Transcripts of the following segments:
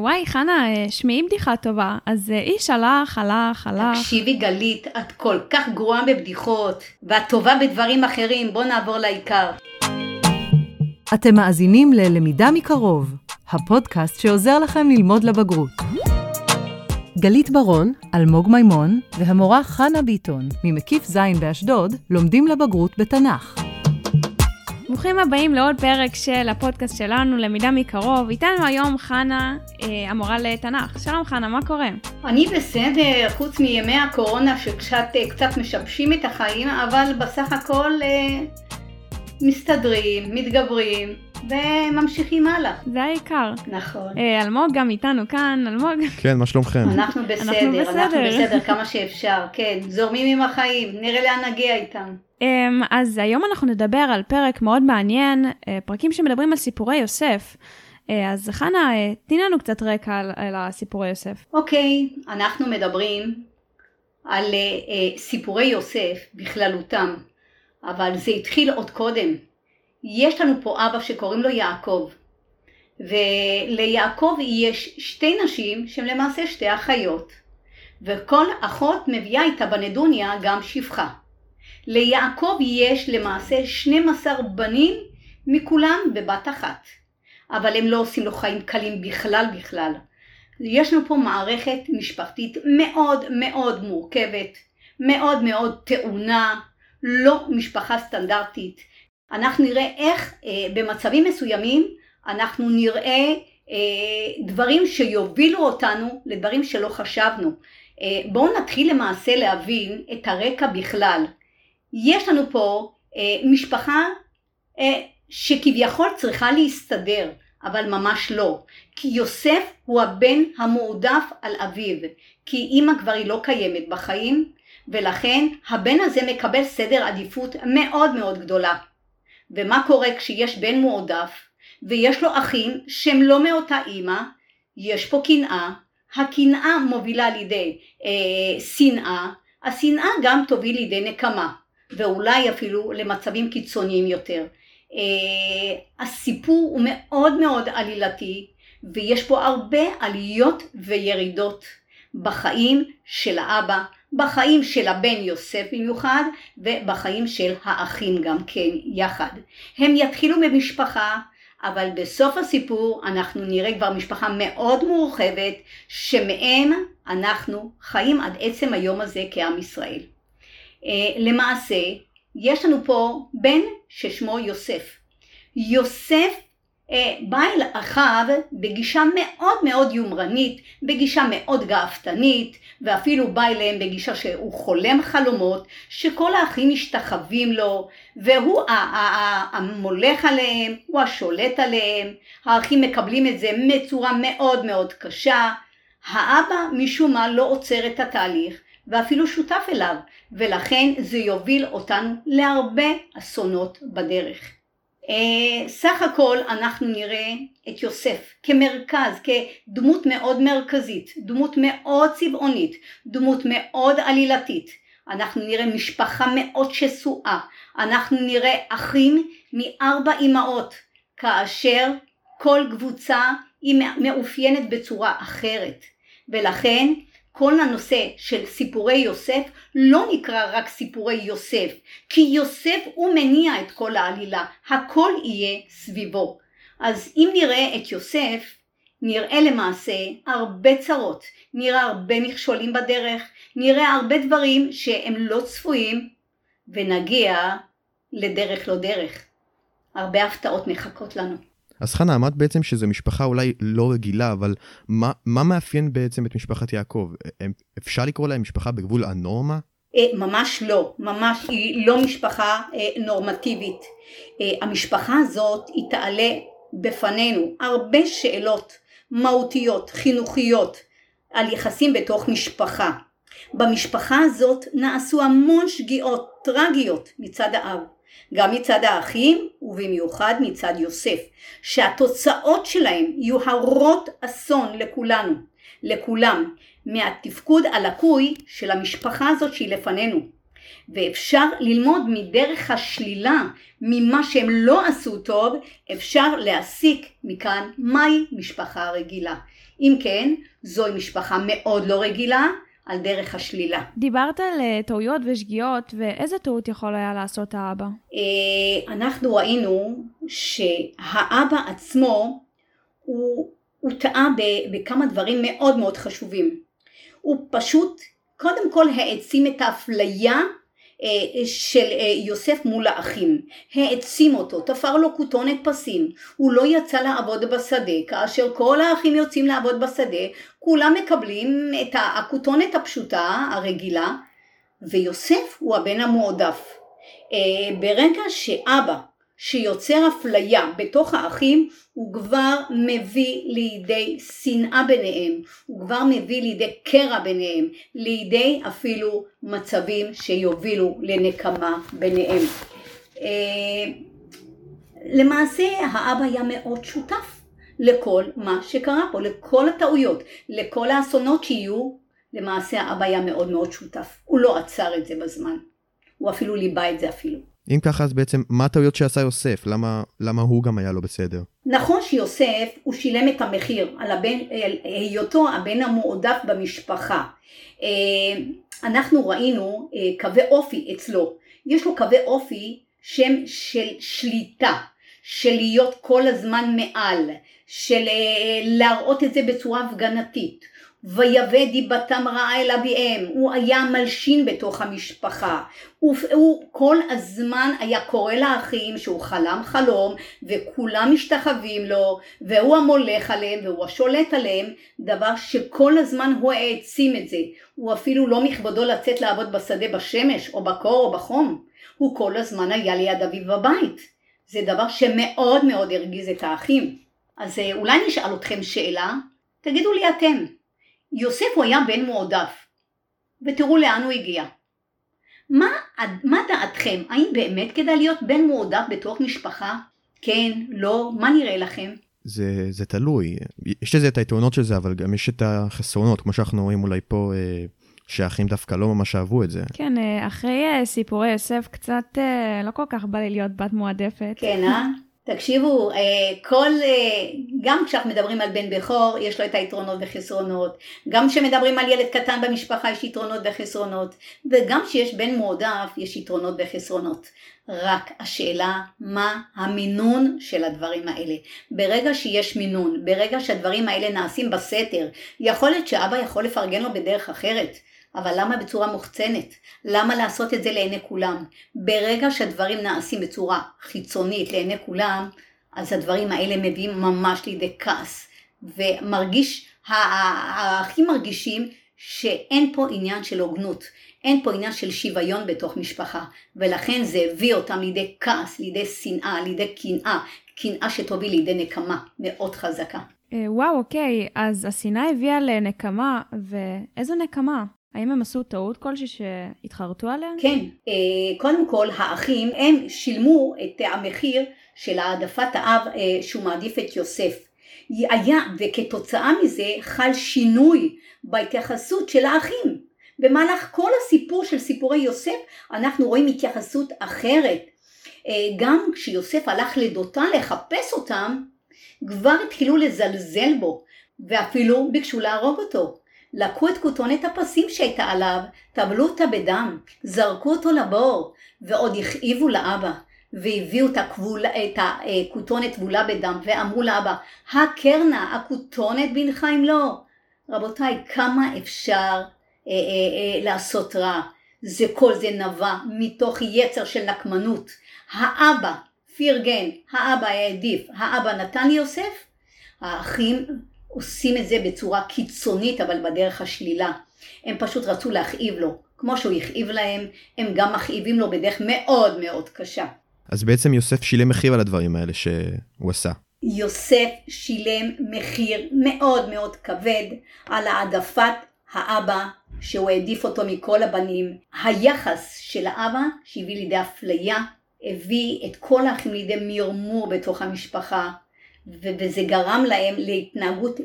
וואי, חנה, שמעי בדיחה טובה. אז איש הלך, הלך, הלך. תקשיבי גלית, את כל כך גרועה בבדיחות, ואת טובה בדברים אחרים, בוא נעבור לעיקר. אתם מאזינים ללמידה מקרוב, הפודקאסט שעוזר לכם ללמוד לבגרות. גלית ברון, אלמוג מימון והמורה חנה ביטון ממקיף ז' באשדוד לומדים לבגרות בתנ"ך. ברוכים הבאים לעוד פרק של הפודקאסט שלנו, למידה מקרוב. איתנו היום חנה, אה, המורה לתנ"ך. שלום חנה, מה קורה? אני בסדר, חוץ מימי הקורונה שקצת אה, משבשים את החיים, אבל בסך הכל אה, מסתדרים, מתגברים. וממשיכים הלאה. זה העיקר. נכון. אה, אלמוג גם איתנו כאן, אלמוג. כן, מה שלומכם? אנחנו בסדר, אנחנו בסדר, אנחנו בסדר כמה שאפשר, כן, זורמים עם החיים, נראה לאן נגיע איתם. אמ, אז היום אנחנו נדבר על פרק מאוד מעניין, אה, פרקים שמדברים על סיפורי יוסף. אה, אז חנה, תני לנו קצת רקע על, על הסיפורי יוסף. אוקיי, אנחנו מדברים על סיפורי יוסף בכללותם, אבל זה התחיל עוד קודם. יש לנו פה אבא שקוראים לו יעקב, וליעקב יש שתי נשים שהן למעשה שתי אחיות, וכל אחות מביאה איתה בנדוניה גם שפחה. ליעקב יש למעשה 12 בנים מכולם בבת אחת, אבל הם לא עושים לו חיים קלים בכלל בכלל. יש לנו פה מערכת משפחתית מאוד מאוד מורכבת, מאוד מאוד טעונה, לא משפחה סטנדרטית, אנחנו נראה איך אה, במצבים מסוימים אנחנו נראה אה, דברים שיובילו אותנו לדברים שלא חשבנו. אה, בואו נתחיל למעשה להבין את הרקע בכלל. יש לנו פה אה, משפחה אה, שכביכול צריכה להסתדר, אבל ממש לא. כי יוסף הוא הבן המועדף על אביו, כי אימא כבר היא לא קיימת בחיים, ולכן הבן הזה מקבל סדר עדיפות מאוד מאוד גדולה. ומה קורה כשיש בן מועדף ויש לו אחים שהם לא מאותה אימא, יש פה קנאה, הקנאה מובילה לידי אה, שנאה, השנאה גם תוביל לידי נקמה, ואולי אפילו למצבים קיצוניים יותר. אה, הסיפור הוא מאוד מאוד עלילתי, ויש פה הרבה עליות וירידות בחיים של האבא, בחיים של הבן יוסף במיוחד ובחיים של האחים גם כן יחד. הם יתחילו במשפחה אבל בסוף הסיפור אנחנו נראה כבר משפחה מאוד מורחבת שמהם אנחנו חיים עד עצם היום הזה כעם ישראל. אה, למעשה יש לנו פה בן ששמו יוסף. יוסף בא אל אחיו בגישה מאוד מאוד יומרנית, בגישה מאוד גאוותנית, ואפילו בא אליהם בגישה שהוא חולם חלומות, שכל האחים משתחווים לו, והוא המולך עליהם, הוא השולט עליהם, האחים מקבלים את זה בצורה מאוד מאוד קשה. האבא משום מה לא עוצר את התהליך, ואפילו שותף אליו, ולכן זה יוביל אותנו להרבה אסונות בדרך. אה, סך הכל אנחנו נראה את יוסף כמרכז, כדמות מאוד מרכזית, דמות מאוד צבעונית, דמות מאוד עלילתית. אנחנו נראה משפחה מאוד שסועה, אנחנו נראה אחים מארבע אמהות, כאשר כל קבוצה היא מאופיינת בצורה אחרת. ולכן כל הנושא של סיפורי יוסף לא נקרא רק סיפורי יוסף, כי יוסף הוא מניע את כל העלילה, הכל יהיה סביבו. אז אם נראה את יוסף, נראה למעשה הרבה צרות, נראה הרבה מכשולים בדרך, נראה הרבה דברים שהם לא צפויים, ונגיע לדרך לא דרך. הרבה הפתעות מחכות לנו. אז חנה, אמרת בעצם שזו משפחה אולי לא רגילה, אבל מה, מה מאפיין בעצם את משפחת יעקב? אפשר לקרוא להם משפחה בגבול הנורמה? אה, ממש לא, ממש היא לא משפחה אה, נורמטיבית. אה, המשפחה הזאת היא תעלה בפנינו הרבה שאלות מהותיות, חינוכיות, על יחסים בתוך משפחה. במשפחה הזאת נעשו המון שגיאות טרגיות מצד האב. גם מצד האחים ובמיוחד מצד יוסף, שהתוצאות שלהם יהיו הרות אסון לכולנו, לכולם, מהתפקוד הלקוי של המשפחה הזאת שהיא לפנינו. ואפשר ללמוד מדרך השלילה, ממה שהם לא עשו טוב, אפשר להסיק מכאן מהי משפחה רגילה. אם כן, זוהי משפחה מאוד לא רגילה, על דרך השלילה. דיברת על אה, טעויות ושגיאות, ואיזה טעות יכול היה לעשות האבא? אה, אנחנו ראינו שהאבא עצמו הוא, הוא טעה בכמה דברים מאוד מאוד חשובים. הוא פשוט קודם כל העצים את האפליה של אה, יוסף מול האחים, העצים אותו, תפר לו כותונת פסים, הוא לא יצא לעבוד בשדה, כאשר כל האחים יוצאים לעבוד בשדה, כולם מקבלים את הכותונת הפשוטה, הרגילה, ויוסף הוא הבן המועדף. אה, ברגע שאבא שיוצר אפליה בתוך האחים, הוא כבר מביא לידי שנאה ביניהם, הוא כבר מביא לידי קרע ביניהם, לידי אפילו מצבים שיובילו לנקמה ביניהם. אה, למעשה האבא היה מאוד שותף לכל מה שקרה פה, לכל הטעויות, לכל האסונות שיהיו, למעשה האבא היה מאוד מאוד שותף. הוא לא עצר את זה בזמן, הוא אפילו ליבה את זה אפילו. אם ככה, אז בעצם, מה הטעויות שעשה יוסף? למה, למה הוא גם היה לא בסדר? נכון שיוסף, הוא שילם את המחיר על הבן, היותו הבן המועדף במשפחה. אה, אנחנו ראינו אה, קווי אופי אצלו. יש לו קווי אופי שם של שליטה, של להיות כל הזמן מעל, של אה, להראות את זה בצורה הפגנתית. ויבא דיבתם רעה אל אביהם, הוא היה מלשין בתוך המשפחה, הוא, הוא כל הזמן היה קורא לאחים שהוא חלם חלום וכולם משתחווים לו והוא המולך עליהם והוא השולט עליהם, דבר שכל הזמן הוא העצים את זה, הוא אפילו לא מכבודו לצאת לעבוד בשדה בשמש או בקור או בחום, הוא כל הזמן היה ליד אביו בבית, זה דבר שמאוד מאוד הרגיז את האחים. אז אה, אולי נשאל אתכם שאלה, תגידו לי אתם, יוסף הוא היה בן מועדף, ותראו לאן הוא הגיע. מה, מה דעתכם? האם באמת כדאי להיות בן מועדף בתוך משפחה? כן, לא, מה נראה לכם? זה, זה תלוי, יש לזה את היתרונות של זה, אבל גם יש את החסרונות, כמו שאנחנו רואים אולי פה, אה, שהאחים דווקא לא ממש אהבו את זה. כן, אה, אחרי אה, סיפורי יוסף קצת אה, לא כל כך בא לי להיות בת מועדפת. כן, אה? תקשיבו, אה, כל, אה, גם כשאנחנו מדברים על בן בכור, יש לו את היתרונות וחסרונות, גם כשמדברים על ילד קטן במשפחה יש יתרונות וחסרונות, וגם כשיש בן מועדף יש יתרונות וחסרונות. רק השאלה מה המינון של הדברים האלה. ברגע שיש מינון, ברגע שהדברים האלה נעשים בסתר, יכול להיות שאבא יכול לפרגן לו בדרך אחרת. אבל למה בצורה מוחצנת? למה לעשות את זה לעיני כולם? ברגע שהדברים נעשים בצורה חיצונית לעיני כולם, אז הדברים האלה מביאים ממש לידי כעס. ומרגיש, הכי מרגישים שאין פה עניין של הוגנות, אין פה עניין של שוויון בתוך משפחה, ולכן זה הביא אותם לידי כעס, לידי שנאה, לידי קנאה, קנאה שתוביל לידי נקמה מאוד חזקה. אה, וואו, אוקיי, אז השנאה הביאה לנקמה, ואיזו נקמה? האם הם עשו טעות כלשהי שהתחרטו עליה? כן, אה, קודם כל האחים הם שילמו את המחיר של העדפת האב אה, שהוא מעדיף את יוסף. היה, וכתוצאה מזה חל שינוי בהתייחסות של האחים. במהלך כל הסיפור של סיפורי יוסף אנחנו רואים התייחסות אחרת. אה, גם כשיוסף הלך לדותה לחפש אותם, כבר התחילו לזלזל בו, ואפילו ביקשו להרוג אותו. לקחו את כותונת הפסים שהייתה עליו, טבלו אותה בדם, זרקו אותו לבור, ועוד הכאיבו לאבא, והביאו את, הכבול, את הכותונת טבולה בדם, ואמרו לאבא, הקרנה, הכותונת בנך אם לא. רבותיי, כמה אפשר אה, אה, אה, לעשות רע? זה כל זה נבע מתוך יצר של נקמנות. האבא פרגן, האבא העדיף, האבא נתן ליוסף, האחים עושים את זה בצורה קיצונית אבל בדרך השלילה. הם פשוט רצו להכאיב לו. כמו שהוא הכאיב להם, הם גם מכאיבים לו בדרך מאוד מאוד קשה. אז בעצם יוסף שילם מחיר על הדברים האלה שהוא עשה. יוסף שילם מחיר מאוד מאוד כבד על העדפת האבא שהוא העדיף אותו מכל הבנים. היחס של האבא שהביא לידי אפליה, הביא את כל האחים לידי מרמור בתוך המשפחה. וזה גרם להם להתנהגות,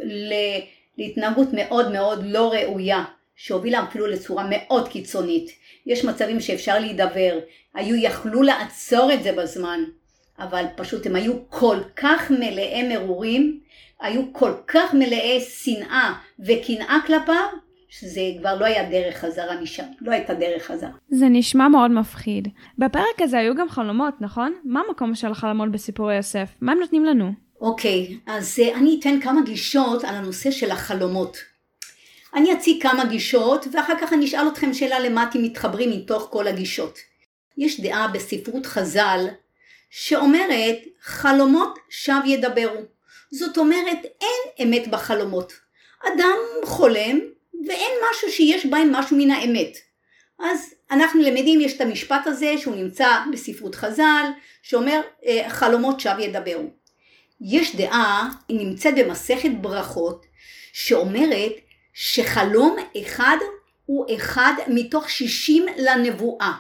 להתנהגות מאוד מאוד לא ראויה שהובילה אפילו לצורה מאוד קיצונית. יש מצבים שאפשר להידבר, היו יכלו לעצור את זה בזמן, אבל פשוט הם היו כל כך מלאי מרורים, היו כל כך מלאי שנאה וקנאה כלפיו, שזה כבר לא היה דרך חזרה משם, לא הייתה דרך חזרה. זה נשמע מאוד מפחיד. בפרק הזה היו גם חלומות, נכון? מה המקום של החלומות בסיפורי יוסף? מה הם נותנים לנו? אוקיי, אז uh, אני אתן כמה גישות על הנושא של החלומות. אני אציג כמה גישות, ואחר כך אני אשאל אתכם שאלה למה אתם מתחברים מתוך כל הגישות. יש דעה בספרות חז"ל שאומרת חלומות שווא ידברו. זאת אומרת אין אמת בחלומות. אדם חולם ואין משהו שיש בהם משהו מן האמת. אז אנחנו למדים, יש את המשפט הזה שהוא נמצא בספרות חז"ל, שאומר אה, חלומות שווא ידברו. יש דעה, היא נמצאת במסכת ברכות, שאומרת שחלום אחד הוא אחד מתוך שישים לנבואה.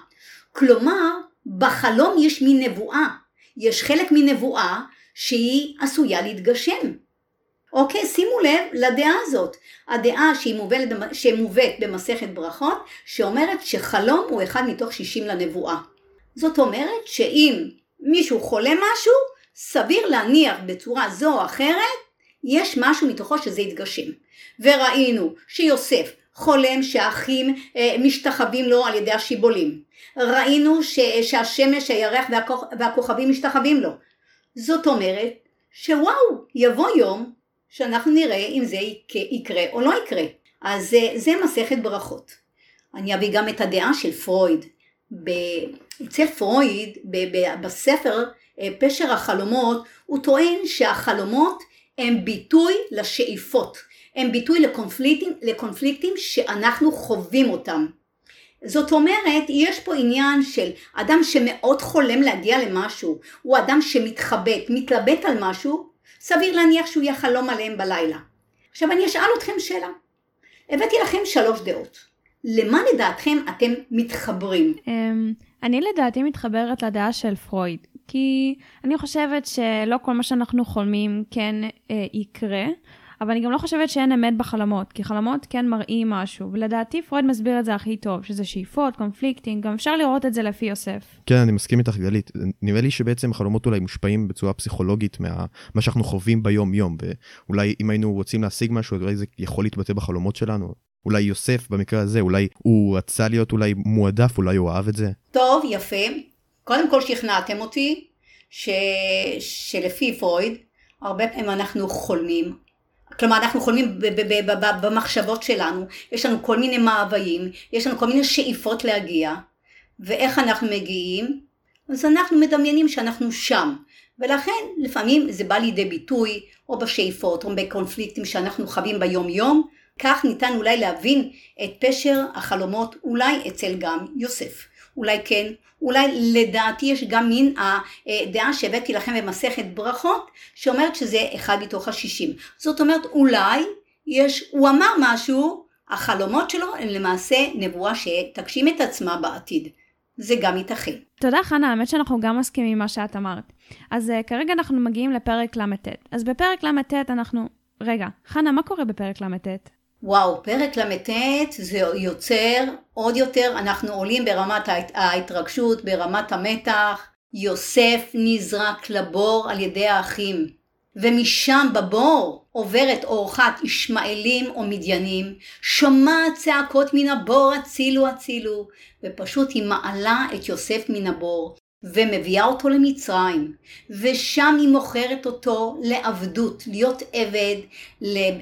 כלומר, בחלום יש מין נבואה. יש חלק מנבואה שהיא עשויה להתגשם. אוקיי, שימו לב לדעה הזאת. הדעה שהיא מובאת, שמובאת במסכת ברכות, שאומרת שחלום הוא אחד מתוך שישים לנבואה. זאת אומרת שאם מישהו חולה משהו, סביר להניח בצורה זו או אחרת, יש משהו מתוכו שזה יתגשם. וראינו שיוסף חולם שהאחים אה, משתחווים לו על ידי השיבולים. ראינו ש, שהשמש, הירח והכוכ, והכוכבים משתחווים לו. זאת אומרת שוואו, יבוא יום שאנחנו נראה אם זה יקרה או לא יקרה. אז זה, זה מסכת ברכות. אני אביא גם את הדעה של פרויד. אצל פרויד, בספר אה, פשר החלומות, הוא טוען שהחלומות הם ביטוי לשאיפות, הם ביטוי לקונפליקטים, לקונפליקטים שאנחנו חווים אותם. זאת אומרת, יש פה עניין של אדם שמאוד חולם להגיע למשהו, הוא אדם שמתחבט, מתלבט על משהו, סביר להניח שהוא יחלום עליהם בלילה. עכשיו אני אשאל אתכם שאלה. הבאתי לכם שלוש דעות. למה לדעתכם אתם מתחברים? אמ, אני לדעתי מתחברת לדעה של פרויד, כי אני חושבת שלא כל מה שאנחנו חולמים כן אה, יקרה, אבל אני גם לא חושבת שאין אמת בחלומות, כי חלומות כן מראים משהו, ולדעתי פרויד מסביר את זה הכי טוב, שזה שאיפות, קונפליקטים, גם אפשר לראות את זה לפי יוסף. כן, אני מסכים איתך גלית. נראה לי שבעצם חלומות אולי מושפעים בצורה פסיכולוגית מה שאנחנו חווים ביום-יום, ואולי אם היינו רוצים להשיג משהו, אולי זה יכול להתבטא בחלומות שלנו. אולי יוסף במקרה הזה, אולי הוא רצה להיות אולי מועדף, אולי הוא אהב את זה. טוב, יפה. קודם כל שכנעתם אותי ש... שלפי פרויד, הרבה פעמים אנחנו חולמים. כלומר אנחנו חולמים במחשבות שלנו, יש לנו כל מיני מאוויים, יש לנו כל מיני שאיפות להגיע, ואיך אנחנו מגיעים? אז אנחנו מדמיינים שאנחנו שם, ולכן לפעמים זה בא לידי ביטוי או בשאיפות או בקונפליקטים שאנחנו חווים ביום יום, כך ניתן אולי להבין את פשר החלומות אולי אצל גם יוסף. אולי כן, אולי לדעתי יש גם מין הדעה שהבאתי לכם במסכת ברכות, שאומרת שזה אחד מתוך השישים. זאת אומרת, אולי יש, הוא אמר משהו, החלומות שלו הם למעשה נבואה שתגשים את עצמה בעתיד. זה גם ייתכן. תודה חנה, האמת שאנחנו גם מסכימים עם מה שאת אמרת. אז uh, כרגע אנחנו מגיעים לפרק ל"ט. אז בפרק ל"ט אנחנו... רגע, חנה, מה קורה בפרק ל"ט? וואו, פרק ל"ט זה יוצר עוד יותר, אנחנו עולים ברמת ההתרגשות, ברמת המתח. יוסף נזרק לבור על ידי האחים, ומשם בבור עוברת אורחת ישמעאלים או מדיינים, שומעת צעקות מן הבור הצילו הצילו, ופשוט היא מעלה את יוסף מן הבור, ומביאה אותו למצרים, ושם היא מוכרת אותו לעבדות, להיות עבד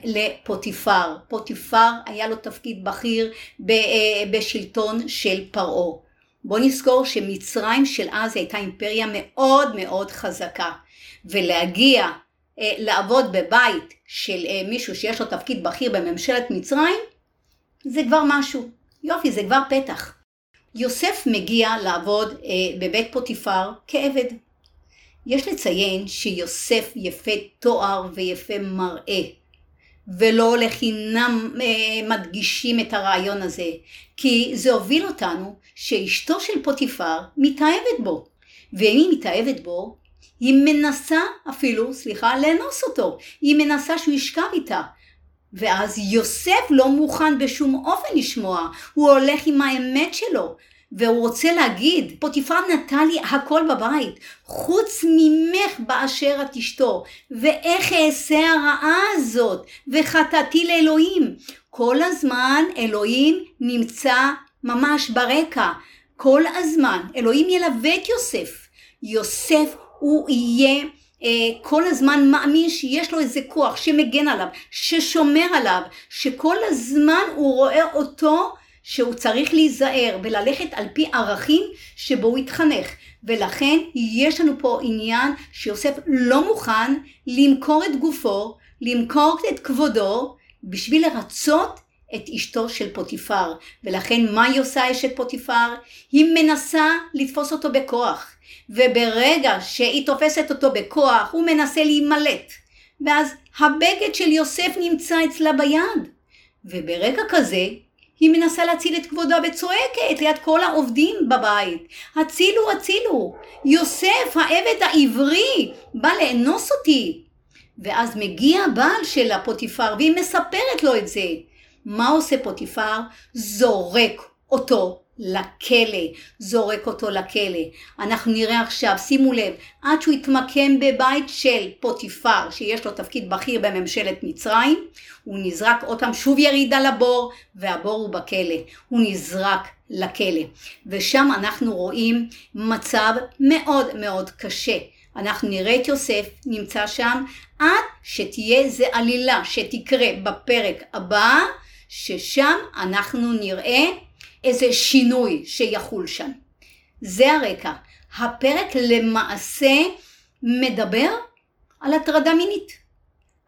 לפוטיפר. פוטיפר היה לו תפקיד בכיר אה, בשלטון של פרעה. בוא נזכור שמצרים של אז הייתה אימפריה מאוד מאוד חזקה, ולהגיע אה, לעבוד בבית של אה, מישהו שיש לו תפקיד בכיר בממשלת מצרים, זה כבר משהו. יופי, זה כבר פתח. יוסף מגיע לעבוד אה, בבית פוטיפר כעבד. יש לציין שיוסף יפה תואר ויפה מראה, ולא לחינם אה, מדגישים את הרעיון הזה, כי זה הוביל אותנו שאשתו של פוטיפר מתאהבת בו, ואם היא מתאהבת בו, היא מנסה אפילו, סליחה, לאנוס אותו, היא מנסה שהוא ישכב איתה, ואז יוסף לא מוכן בשום אופן לשמוע, הוא הולך עם האמת שלו, והוא רוצה להגיד, פוטיפר נתן לי הכל בבית, חוץ ממך באשר את אשתו, ואיך אעשה הרעה הזאת, וחטאתי לאלוהים. כל הזמן אלוהים נמצא ממש ברקע, כל הזמן, אלוהים ילווה את יוסף. יוסף הוא יהיה כל הזמן מאמין שיש לו איזה כוח שמגן עליו, ששומר עליו, שכל הזמן הוא רואה אותו שהוא צריך להיזהר וללכת על פי ערכים שבו הוא התחנך. ולכן יש לנו פה עניין שיוסף לא מוכן למכור את גופו, למכור את כבודו, בשביל לרצות את אשתו של פוטיפר. ולכן מה היא עושה אשת פוטיפר? היא מנסה לתפוס אותו בכוח. וברגע שהיא תופסת אותו בכוח, הוא מנסה להימלט. ואז הבגד של יוסף נמצא אצלה ביד. וברגע כזה, היא מנסה להציל את כבודה וצועקת ליד כל העובדים בבית. הצילו, הצילו. יוסף, העבד העברי, בא לאנוס אותי. ואז מגיע הבעל של הפוטיפר והיא מספרת לו את זה. מה עושה פוטיפר? זורק אותו לכלא, זורק אותו לכלא. אנחנו נראה עכשיו, שימו לב, עד שהוא התמקם בבית של פוטיפר, שיש לו תפקיד בכיר בממשלת מצרים, הוא נזרק אותם שוב ירידה לבור, והבור הוא בכלא. הוא נזרק לכלא. ושם אנחנו רואים מצב מאוד מאוד קשה. אנחנו נראה את יוסף נמצא שם עד שתהיה איזה עלילה שתקרה בפרק הבא, ששם אנחנו נראה איזה שינוי שיחול שם. זה הרקע. הפרק למעשה מדבר על הטרדה מינית.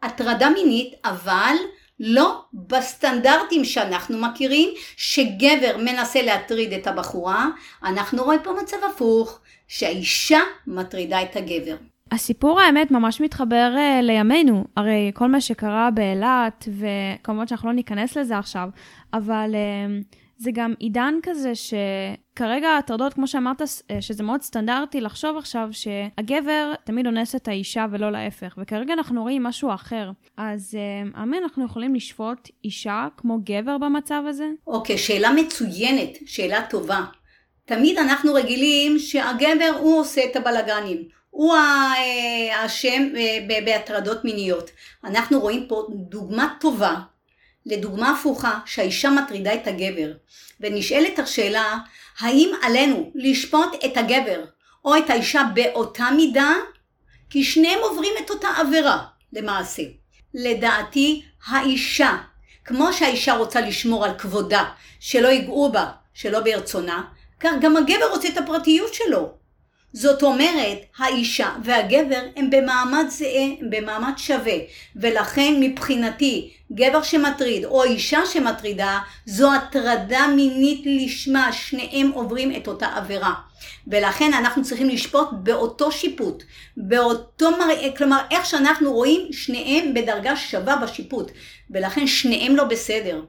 הטרדה מינית, אבל לא בסטנדרטים שאנחנו מכירים, שגבר מנסה להטריד את הבחורה, אנחנו רואים פה מצב הפוך, שהאישה מטרידה את הגבר. הסיפור האמת ממש מתחבר uh, לימינו, הרי כל מה שקרה באילת, וכמובן שאנחנו לא ניכנס לזה עכשיו, אבל uh, זה גם עידן כזה שכרגע ההטרדות, כמו שאמרת, אה, שזה מאוד סטנדרטי לחשוב עכשיו שהגבר תמיד אונס את האישה ולא להפך, וכרגע אנחנו רואים משהו אחר. אז אה, אנחנו יכולים לשפוט אישה כמו גבר במצב הזה? אוקיי, okay, שאלה מצוינת, שאלה טובה. תמיד אנחנו רגילים שהגבר הוא עושה את הבלגנים. הוא אה, האשם בהטרדות מיניות. אנחנו רואים פה דוגמה טובה לדוגמה הפוכה, שהאישה מטרידה את הגבר, ונשאלת השאלה, האם עלינו לשפוט את הגבר או את האישה באותה מידה? כי שניהם עוברים את אותה עבירה, למעשה. לדעתי, האישה, כמו שהאישה רוצה לשמור על כבודה, שלא ייגעו בה, שלא ברצונה, כך גם הגבר רוצה את הפרטיות שלו. זאת אומרת, האישה והגבר הם במעמד זהה, הם במעמד שווה, ולכן מבחינתי, גבר שמטריד או אישה שמטרידה, זו הטרדה מינית לשמה, שניהם עוברים את אותה עבירה. ולכן אנחנו צריכים לשפוט באותו שיפוט, באותו מראה, כלומר איך שאנחנו רואים שניהם בדרגה שווה בשיפוט, ולכן שניהם לא בסדר.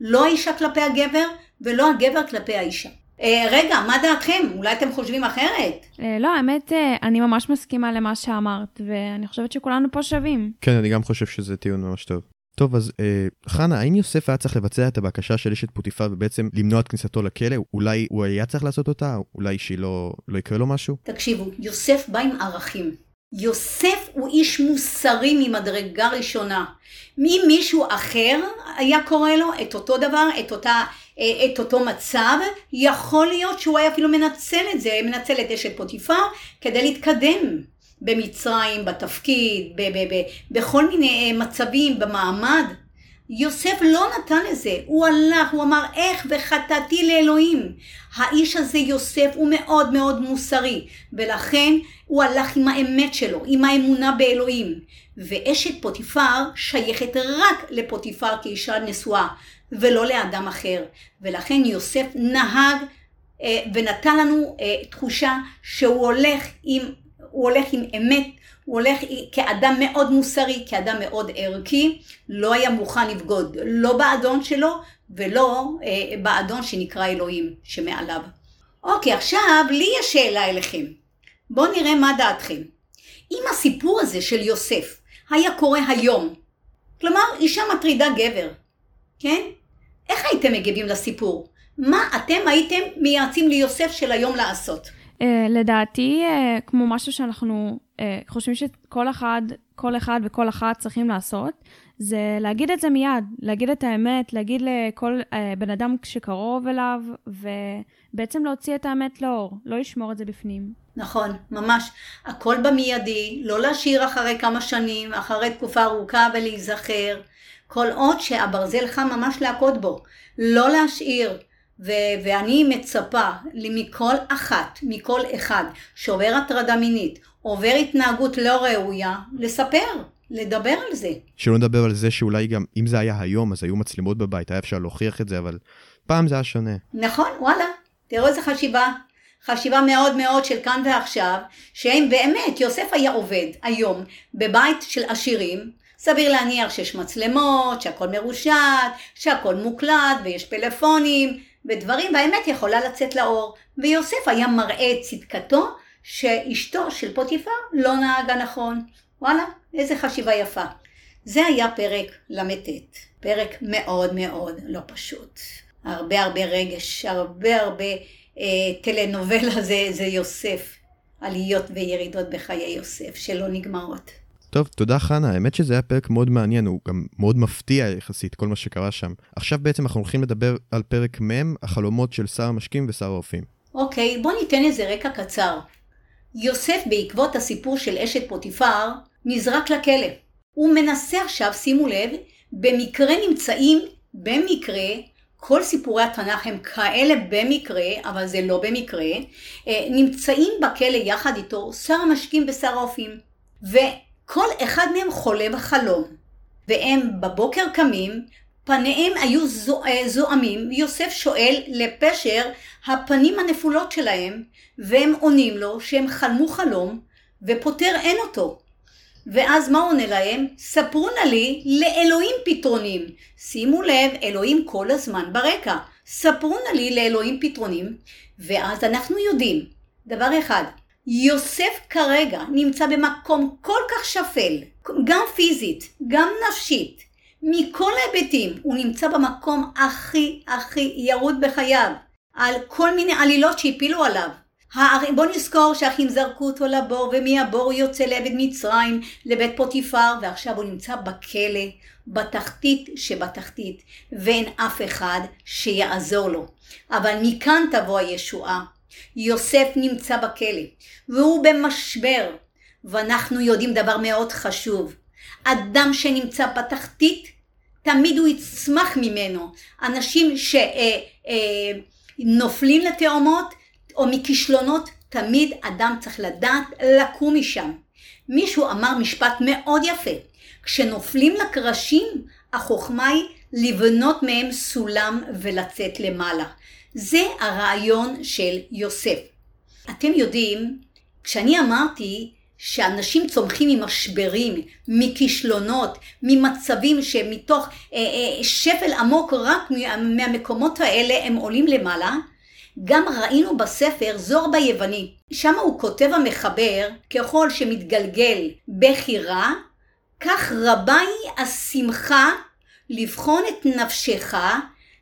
לא האישה כלפי הגבר ולא הגבר כלפי האישה. אה, רגע, מה דעתכם? אולי אתם חושבים אחרת? אה, לא, האמת, אה, אני ממש מסכימה למה שאמרת, ואני חושבת שכולנו פה שווים. כן, אני גם חושב שזה טיעון ממש טוב. טוב, אז אה, חנה, האם יוסף היה צריך לבצע את הבקשה של אשת פוטיפר ובעצם למנוע את כניסתו לכלא? אולי הוא היה צריך לעשות אותה? אולי שהיא לא, לא יקרה לו משהו? תקשיבו, יוסף בא עם ערכים. יוסף הוא איש מוסרי ממדרגה ראשונה. מי מישהו אחר היה קורא לו את אותו דבר, את, אותה, אה, את אותו מצב, יכול להיות שהוא היה אפילו מנצל את זה, מנצל את אשת פוטיפר כדי להתקדם במצרים, בתפקיד, ב- ב- ב- בכל מיני אה, מצבים, במעמד. יוסף לא נתן לזה, הוא הלך, הוא אמר איך וחטאתי לאלוהים. האיש הזה יוסף הוא מאוד מאוד מוסרי, ולכן הוא הלך עם האמת שלו, עם האמונה באלוהים. ואשת פוטיפר שייכת רק לפוטיפר כאישה נשואה, ולא לאדם אחר. ולכן יוסף נהג אה, ונתן לנו אה, תחושה שהוא הולך עם, הולך עם אמת, הוא הולך כאדם מאוד מוסרי, כאדם מאוד ערכי, לא היה מוכן לבגוד לא באדון שלו ולא אה, באדון שנקרא אלוהים שמעליו. אוקיי, עכשיו לי יש שאלה אליכם. בואו נראה מה דעתכם. אם הסיפור הזה של יוסף היה קורה היום, כלומר, אישה מטרידה גבר, כן? איך הייתם מגיבים לסיפור? מה אתם הייתם מייעצים ליוסף של היום לעשות? Uh, לדעתי, uh, כמו משהו שאנחנו uh, חושבים שכל אחד, כל אחד וכל אחת צריכים לעשות, זה להגיד את זה מיד, להגיד את האמת, להגיד לכל בן אדם שקרוב אליו, ובעצם להוציא את האמת לאור, לא לשמור את זה בפנים. נכון, ממש. הכל במיידי, לא להשאיר אחרי כמה שנים, אחרי תקופה ארוכה ולהיזכר. כל עוד שהברזל חם ממש להכות בו. לא להשאיר. ו- ואני מצפה מכל אחת, מכל אחד שעובר הטרדה מינית, עובר התנהגות לא ראויה, לספר, לדבר על זה. שלא נדבר על זה שאולי גם, אם זה היה היום, אז היו מצלמות בבית, היה אפשר להוכיח את זה, אבל פעם זה היה שונה. נכון, וואלה. תראו איזה חשיבה. חשיבה מאוד מאוד של כאן ועכשיו, שאם באמת יוסף היה עובד היום בבית של עשירים, סביר להניח שיש מצלמות, שהכל מרושת, שהכל מוקלט ויש פלאפונים ודברים, והאמת יכולה לצאת לאור. ויוסף היה מראה את צדקתו שאשתו של פוטיפר לא נהגה נכון. וואלה, איזה חשיבה יפה. זה היה פרק ל"ט, פרק מאוד מאוד לא פשוט. הרבה הרבה רגש, הרבה הרבה אה, טלנובלה זה, זה יוסף, עליות וירידות בחיי יוסף, שלא נגמרות. טוב, תודה חנה, האמת שזה היה פרק מאוד מעניין, הוא גם מאוד מפתיע יחסית, כל מה שקרה שם. עכשיו בעצם אנחנו הולכים לדבר על פרק מ', החלומות של שר המשקים ושר האופים. אוקיי, בוא ניתן איזה רקע קצר. יוסף, בעקבות הסיפור של אשת פוטיפר, נזרק לכלא. הוא מנסה עכשיו, שימו לב, במקרה נמצאים, במקרה, כל סיפורי התנ"ך הם כאלה במקרה, אבל זה לא במקרה, אה, נמצאים בכלא יחד איתו שר המשקים ושר האופים. וכל אחד מהם חולה בחלום. והם בבוקר קמים, פניהם היו אה, זועמים, יוסף שואל לפשר הפנים הנפולות שלהם, והם עונים לו שהם חלמו חלום, ופותר אין אותו. ואז מה עונה להם? ספרו נא לי לאלוהים פתרונים. שימו לב, אלוהים כל הזמן ברקע. ספרו נא לי לאלוהים פתרונים, ואז אנחנו יודעים, דבר אחד, יוסף כרגע נמצא במקום כל כך שפל, גם פיזית, גם נפשית, מכל ההיבטים, הוא נמצא במקום הכי הכי ירוד בחייו, על כל מיני עלילות שהפילו עליו. בוא נזכור שהאחים זרקו אותו לבור, ומהבור הוא יוצא לעבד מצרים, לבית פוטיפר, ועכשיו הוא נמצא בכלא, בתחתית שבתחתית, ואין אף אחד שיעזור לו. אבל מכאן תבוא הישועה. יוסף נמצא בכלא, והוא במשבר, ואנחנו יודעים דבר מאוד חשוב. אדם שנמצא בתחתית, תמיד הוא יצמח ממנו. אנשים שנופלים אה, אה, לתאומות, או מכישלונות, תמיד אדם צריך לדעת לקום משם. מישהו אמר משפט מאוד יפה, כשנופלים לקרשים, החוכמה היא לבנות מהם סולם ולצאת למעלה. זה הרעיון של יוסף. אתם יודעים, כשאני אמרתי שאנשים צומחים ממשברים, מכישלונות, ממצבים שמתוך אה, אה, שפל עמוק רק מהמקומות האלה הם עולים למעלה, גם ראינו בספר זור ביווני. שם הוא כותב המחבר, ככל שמתגלגל בכי רע, כך רבה היא השמחה לבחון את נפשך,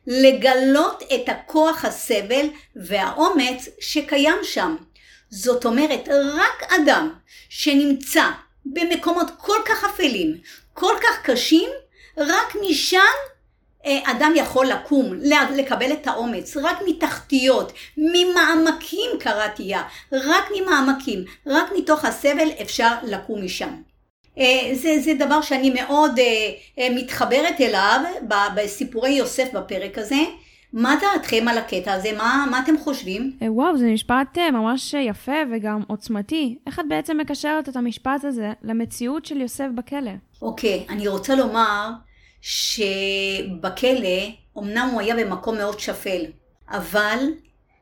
לגלות את הכוח הסבל והאומץ שקיים שם. זאת אומרת, רק אדם שנמצא במקומות כל כך אפלים, כל כך קשים, רק משם אה, אדם יכול לקום, לקבל את האומץ, רק מתחתיות, ממעמקים קראתי יה, רק ממעמקים, רק מתוך הסבל אפשר לקום משם. אה, זה, זה דבר שאני מאוד אה, מתחברת אליו בסיפורי יוסף בפרק הזה. מה דעתכם על הקטע הזה? מה, מה אתם חושבים? וואו, זה משפט ממש יפה וגם עוצמתי. איך את בעצם מקשרת את המשפט הזה למציאות של יוסף בכלא? אוקיי, אני רוצה לומר שבכלא, אמנם הוא היה במקום מאוד שפל, אבל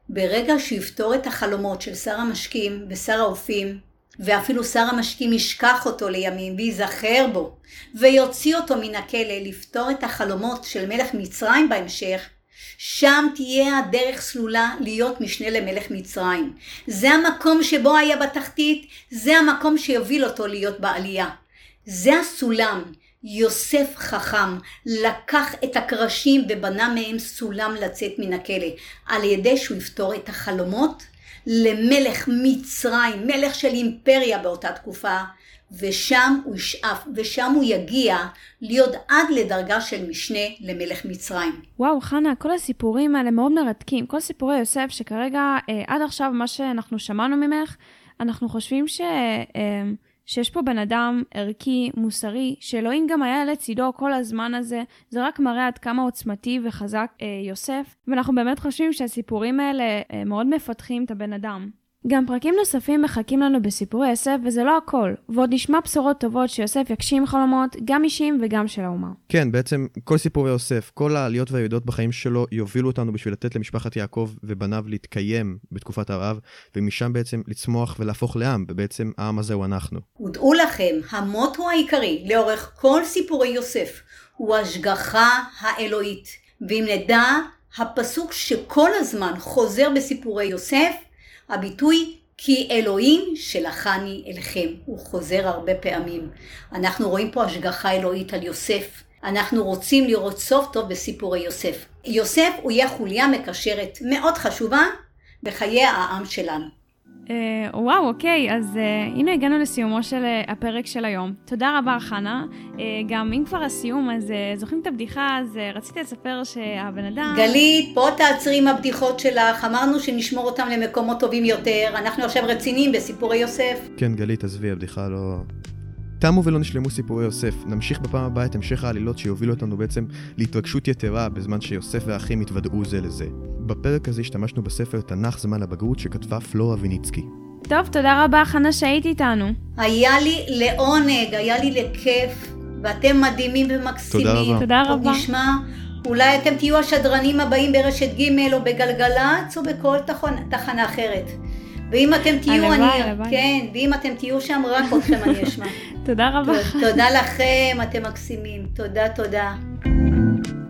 ברגע שהוא יפתור את החלומות של שר המשקים ושר האופים, ואפילו שר המשקים ישכח אותו לימים וייזכר בו, ויוציא אותו מן הכלא לפתור את החלומות של מלך מצרים בהמשך, שם תהיה הדרך סלולה להיות משנה למלך מצרים. זה המקום שבו היה בתחתית, זה המקום שיוביל אותו להיות בעלייה. זה הסולם. יוסף חכם לקח את הקרשים ובנה מהם סולם לצאת מן הכלא, על ידי שהוא יפתור את החלומות למלך מצרים, מלך של אימפריה באותה תקופה, ושם הוא ישאף, ושם הוא יגיע להיות עד לדרגה של משנה למלך מצרים. וואו, חנה, כל הסיפורים האלה מאוד מרתקים. כל סיפורי יוסף שכרגע, אה, עד עכשיו, מה שאנחנו שמענו ממך, אנחנו חושבים ש... אה, שיש פה בן אדם ערכי, מוסרי, שאלוהים גם היה לצידו כל הזמן הזה, זה רק מראה עד כמה עוצמתי וחזק אה, יוסף, ואנחנו באמת חושבים שהסיפורים האלה אה, מאוד מפתחים את הבן אדם. גם פרקים נוספים מחכים לנו בסיפורי יוסף, וזה לא הכל. ועוד נשמע בשורות טובות שיוסף יגשים חלומות, גם אישיים וגם של האומה. כן, בעצם כל סיפורי יוסף, כל העליות והירידות בחיים שלו, יובילו אותנו בשביל לתת למשפחת יעקב ובניו להתקיים בתקופת הרעב, ומשם בעצם לצמוח ולהפוך לעם, ובעצם העם הזה הוא אנחנו. ודעו לכם, המוטו העיקרי לאורך כל סיפורי יוסף הוא השגחה האלוהית. ואם נדע, הפסוק שכל הזמן חוזר בסיפורי יוסף, הביטוי כי אלוהים שלחני אליכם, הוא חוזר הרבה פעמים. אנחנו רואים פה השגחה אלוהית על יוסף. אנחנו רוצים לראות סוף טוב בסיפורי יוסף. יוסף הוא יהיה חוליה מקשרת מאוד חשובה בחיי העם שלנו. Uh, וואו, אוקיי, אז uh, הנה הגענו לסיומו של uh, הפרק של היום. תודה רבה, חנה. Uh, גם אם כבר הסיום, אז uh, זוכרים את הבדיחה, אז uh, רציתי לספר שהבן אדם... גלית, פה תעצרי עם הבדיחות שלך, אמרנו שנשמור אותם למקומות טובים יותר, אנחנו עכשיו רציניים בסיפורי יוסף. כן, גלית, עזבי, הבדיחה לא... תמו ולא נשלמו סיפורי יוסף. נמשיך בפעם הבאה את המשך העלילות שיובילו אותנו בעצם להתרגשות יתרה בזמן שיוסף והאחים יתוודעו זה לזה. בפרק הזה השתמשנו בספר תנ"ך זמן לבגרות שכתבה פלורה ויניצקי. טוב, תודה רבה, חנה, שהיית איתנו. היה לי לעונג, היה לי לכיף, ואתם מדהימים ומקסימים. תודה רבה. תודה עוד רבה. נשמע, אולי אתם תהיו השדרנים הבאים ברשת ג' או בגלגלצ או בכל תחנה אחרת. ואם אתם תהיו, הלוואי, אני, הלוואי. כן, ואם אתם תהיו שם, רק אתכם אני אשמע. תודה רבה. תודה לכם, אתם מקסימים. תודה, תודה.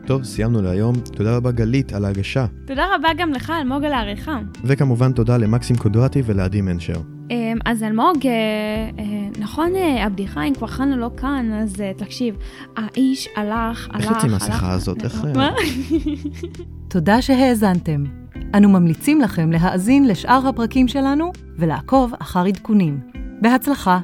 טוב, סיימנו להיום. תודה רבה גלית על ההגשה. תודה רבה גם לך, אלמוג, על העריכה. וכמובן תודה למקסים קודרטי ולעדי מנשר. אמ, אז אלמוג, אה, אה, נכון אה, הבדיחה, אם כבר חנה לא כאן, אז תקשיב, האיש הלך, הלך, איך יוצאים הלך. מהשיחה הזאת? איך... מה? תודה שהאזנתם. אנו ממליצים לכם להאזין לשאר הפרקים שלנו ולעקוב אחר עדכונים. בהצלחה.